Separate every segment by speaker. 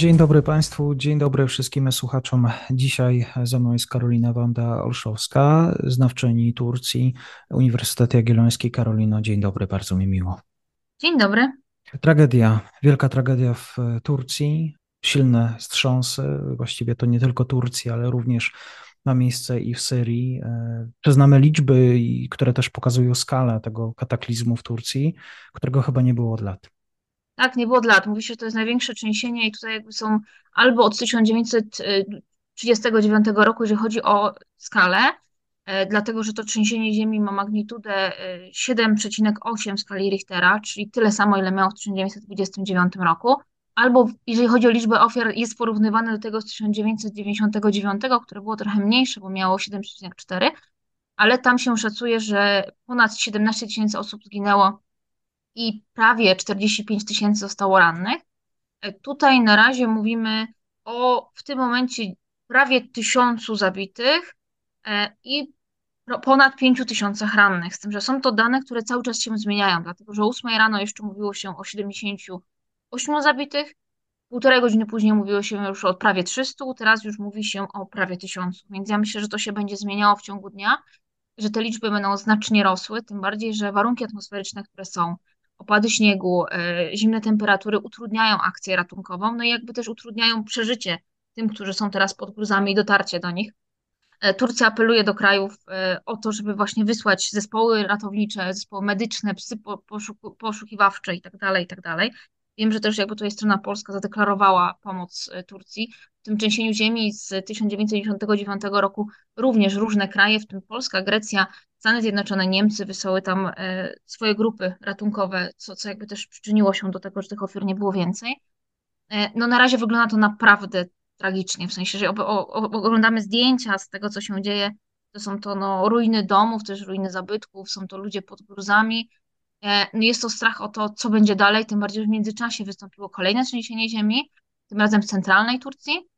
Speaker 1: Dzień dobry Państwu, dzień dobry wszystkim słuchaczom. Dzisiaj ze mną jest Karolina Wanda Olszowska, znawczyni Turcji, Uniwersytet Jagielloński. Karolino, dzień dobry, bardzo mi miło.
Speaker 2: Dzień dobry.
Speaker 1: Tragedia, wielka tragedia w Turcji, silne wstrząsy, właściwie to nie tylko Turcji, ale również ma miejsce i w Syrii. Przyznamy liczby, które też pokazują skalę tego kataklizmu w Turcji, którego chyba nie było od lat.
Speaker 2: Tak, nie było od lat. Mówi się, że to jest największe trzęsienie i tutaj jakby są albo od 1939 roku, jeżeli chodzi o skalę, e, dlatego że to trzęsienie ziemi ma magnitudę 7,8 e, skali Richtera, czyli tyle samo, ile miało w 1929 roku, albo jeżeli chodzi o liczbę ofiar, jest porównywane do tego z 1999, które było trochę mniejsze, bo miało 7,4, ale tam się szacuje, że ponad 17 tysięcy osób zginęło i prawie 45 tysięcy zostało rannych. Tutaj na razie mówimy o w tym momencie prawie tysiącu zabitych e, i ponad 5 tysiącach rannych, z tym, że są to dane, które cały czas się zmieniają, dlatego że o 8 rano jeszcze mówiło się o 78 zabitych, półtorej godziny później mówiło się już o prawie 300, teraz już mówi się o prawie 1000, więc ja myślę, że to się będzie zmieniało w ciągu dnia, że te liczby będą znacznie rosły, tym bardziej, że warunki atmosferyczne, które są, opady śniegu, e, zimne temperatury utrudniają akcję ratunkową, no i jakby też utrudniają przeżycie tym, którzy są teraz pod gruzami i dotarcie do nich. E, Turcja apeluje do krajów e, o to, żeby właśnie wysłać zespoły ratownicze, zespoły medyczne, psy poszukiwawcze itd., tak itd. Wiem, że też jakby tutaj strona polska zadeklarowała pomoc Turcji. W tym trzęsieniu ziemi z 1999 roku również różne kraje, w tym Polska, Grecja, Stany Zjednoczone, Niemcy wysyłały tam e, swoje grupy ratunkowe, co, co jakby też przyczyniło się do tego, że tych ofiar nie było więcej. E, no na razie wygląda to naprawdę tragicznie, w sensie, że oglądamy zdjęcia z tego, co się dzieje, to są to no, ruiny domów, też ruiny zabytków, są to ludzie pod gruzami. E, no jest to strach o to, co będzie dalej, tym bardziej, że w międzyczasie wystąpiło kolejne trzęsienie ziemi, tym razem w centralnej Turcji.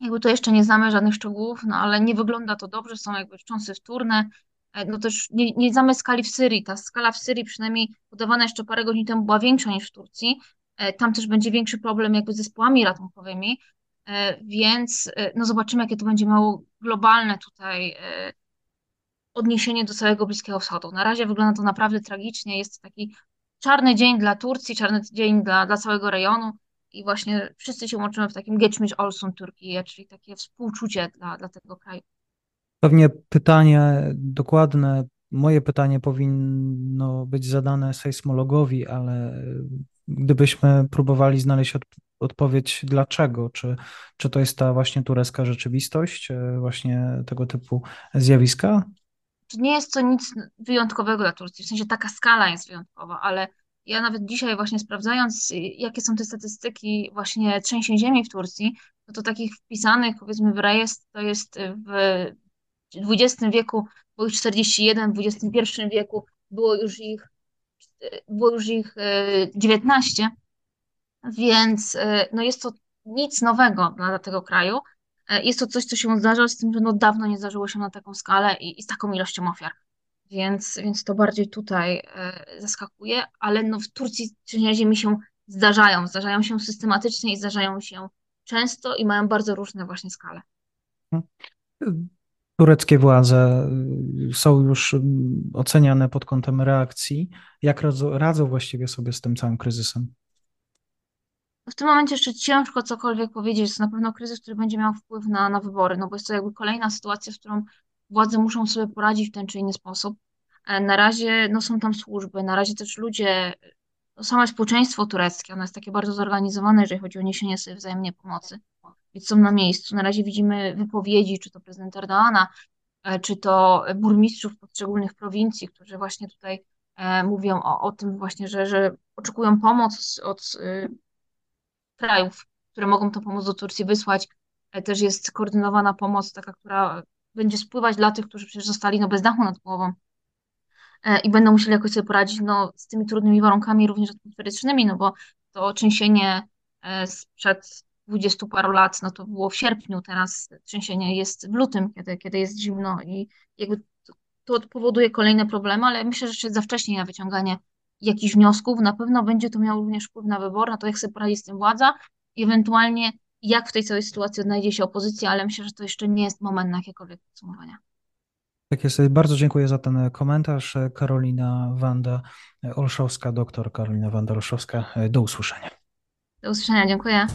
Speaker 2: Jakby to jeszcze nie znamy żadnych szczegółów, no ale nie wygląda to dobrze, są jakby wstrząsy wtórne, E, no też nie, nie znamy skali w Syrii. Ta skala w Syrii przynajmniej podawana jeszcze parę godzin temu była większa niż w Turcji. E, tam też będzie większy problem jakby z zespołami ratunkowymi, więc no zobaczymy, jakie to będzie miało globalne tutaj odniesienie do całego Bliskiego Wschodu. Na razie wygląda to naprawdę tragicznie. Jest to taki czarny dzień dla Turcji, czarny dzień dla, dla całego rejonu i właśnie wszyscy się łączymy w takim Geçmiş Olsun Turkii, czyli takie współczucie dla, dla tego kraju.
Speaker 1: Pewnie pytanie dokładne, moje pytanie powinno być zadane sejsmologowi, ale gdybyśmy próbowali znaleźć od, odpowiedź dlaczego, czy, czy to jest ta właśnie turecka rzeczywistość, e, właśnie tego typu zjawiska?
Speaker 2: Nie jest to nic wyjątkowego dla Turcji, w sensie taka skala jest wyjątkowa, ale ja nawet dzisiaj właśnie sprawdzając, jakie są te statystyki właśnie trzęsień ziemi w Turcji, no to takich wpisanych powiedzmy w rejestr to jest w w XX wieku było ich 41, w XXI wieku było już ich, było już ich 19, e, więc no jest to nic nowego dla tego kraju. E, jest to coś, co się zdarza, z tym, że no dawno nie zdarzyło się na taką skalę i, i z taką ilością ofiar. Więc, więc to bardziej tutaj zaskakuje, ale no w Turcji trzęsienia ziemi się zdarzają, zdarzają się systematycznie i zdarzają się często i mają bardzo różne właśnie skale.
Speaker 1: Hmm tureckie władze y, są już mm, oceniane pod kątem reakcji. Jak radzą, radzą właściwie sobie z tym całym kryzysem?
Speaker 2: W tym momencie jeszcze ciężko cokolwiek powiedzieć. To na pewno kryzys, który będzie miał wpływ na, na wybory, no bo jest to jakby kolejna sytuacja, z którą władze muszą sobie poradzić w ten czy inny sposób. E, na razie no, są tam służby, na razie też ludzie, no, same społeczeństwo tureckie, ono jest takie bardzo zorganizowane, jeżeli chodzi o niesienie sobie wzajemnie pomocy więc są na miejscu. Na razie widzimy wypowiedzi, czy to prezydenta Erdoana, e, czy to burmistrzów poszczególnych prowincji, którzy właśnie tutaj e, mówią o, o tym właśnie, że, że oczekują pomoc od krajów, które mogą tę pomoc do Turcji wysłać. E, też jest koordynowana pomoc taka, która będzie spływać dla tych, którzy przecież zostali no, bez dachu nad głową i będą musieli jakoś sobie poradzić no, z tymi trudnymi warunkami również atmosferycznymi, no bo to trzęsienie sprzed dwudziestu paru lat, no to było w sierpniu, teraz trzęsienie jest w lutym, kiedy, kiedy jest zimno i jakby to, to powoduje kolejne problemy, ale myślę, że jeszcze za wcześnie na wyciąganie jakichś wniosków. Na pewno będzie to miało również wpływ na wybór, na to, jak sobie poradzi z tym władza. i ewentualnie jak w tej całej sytuacji odnajdzie się opozycja, ale myślę, że to jeszcze nie jest moment na jakiekolwiek podsumowania.
Speaker 1: Tak jest. Bardzo dziękuję za ten komentarz. Karolina Wanda Olszowska, doktor Karolina Wanda Olszowska. Do usłyszenia.
Speaker 2: Do usłyszenia, dziękuję.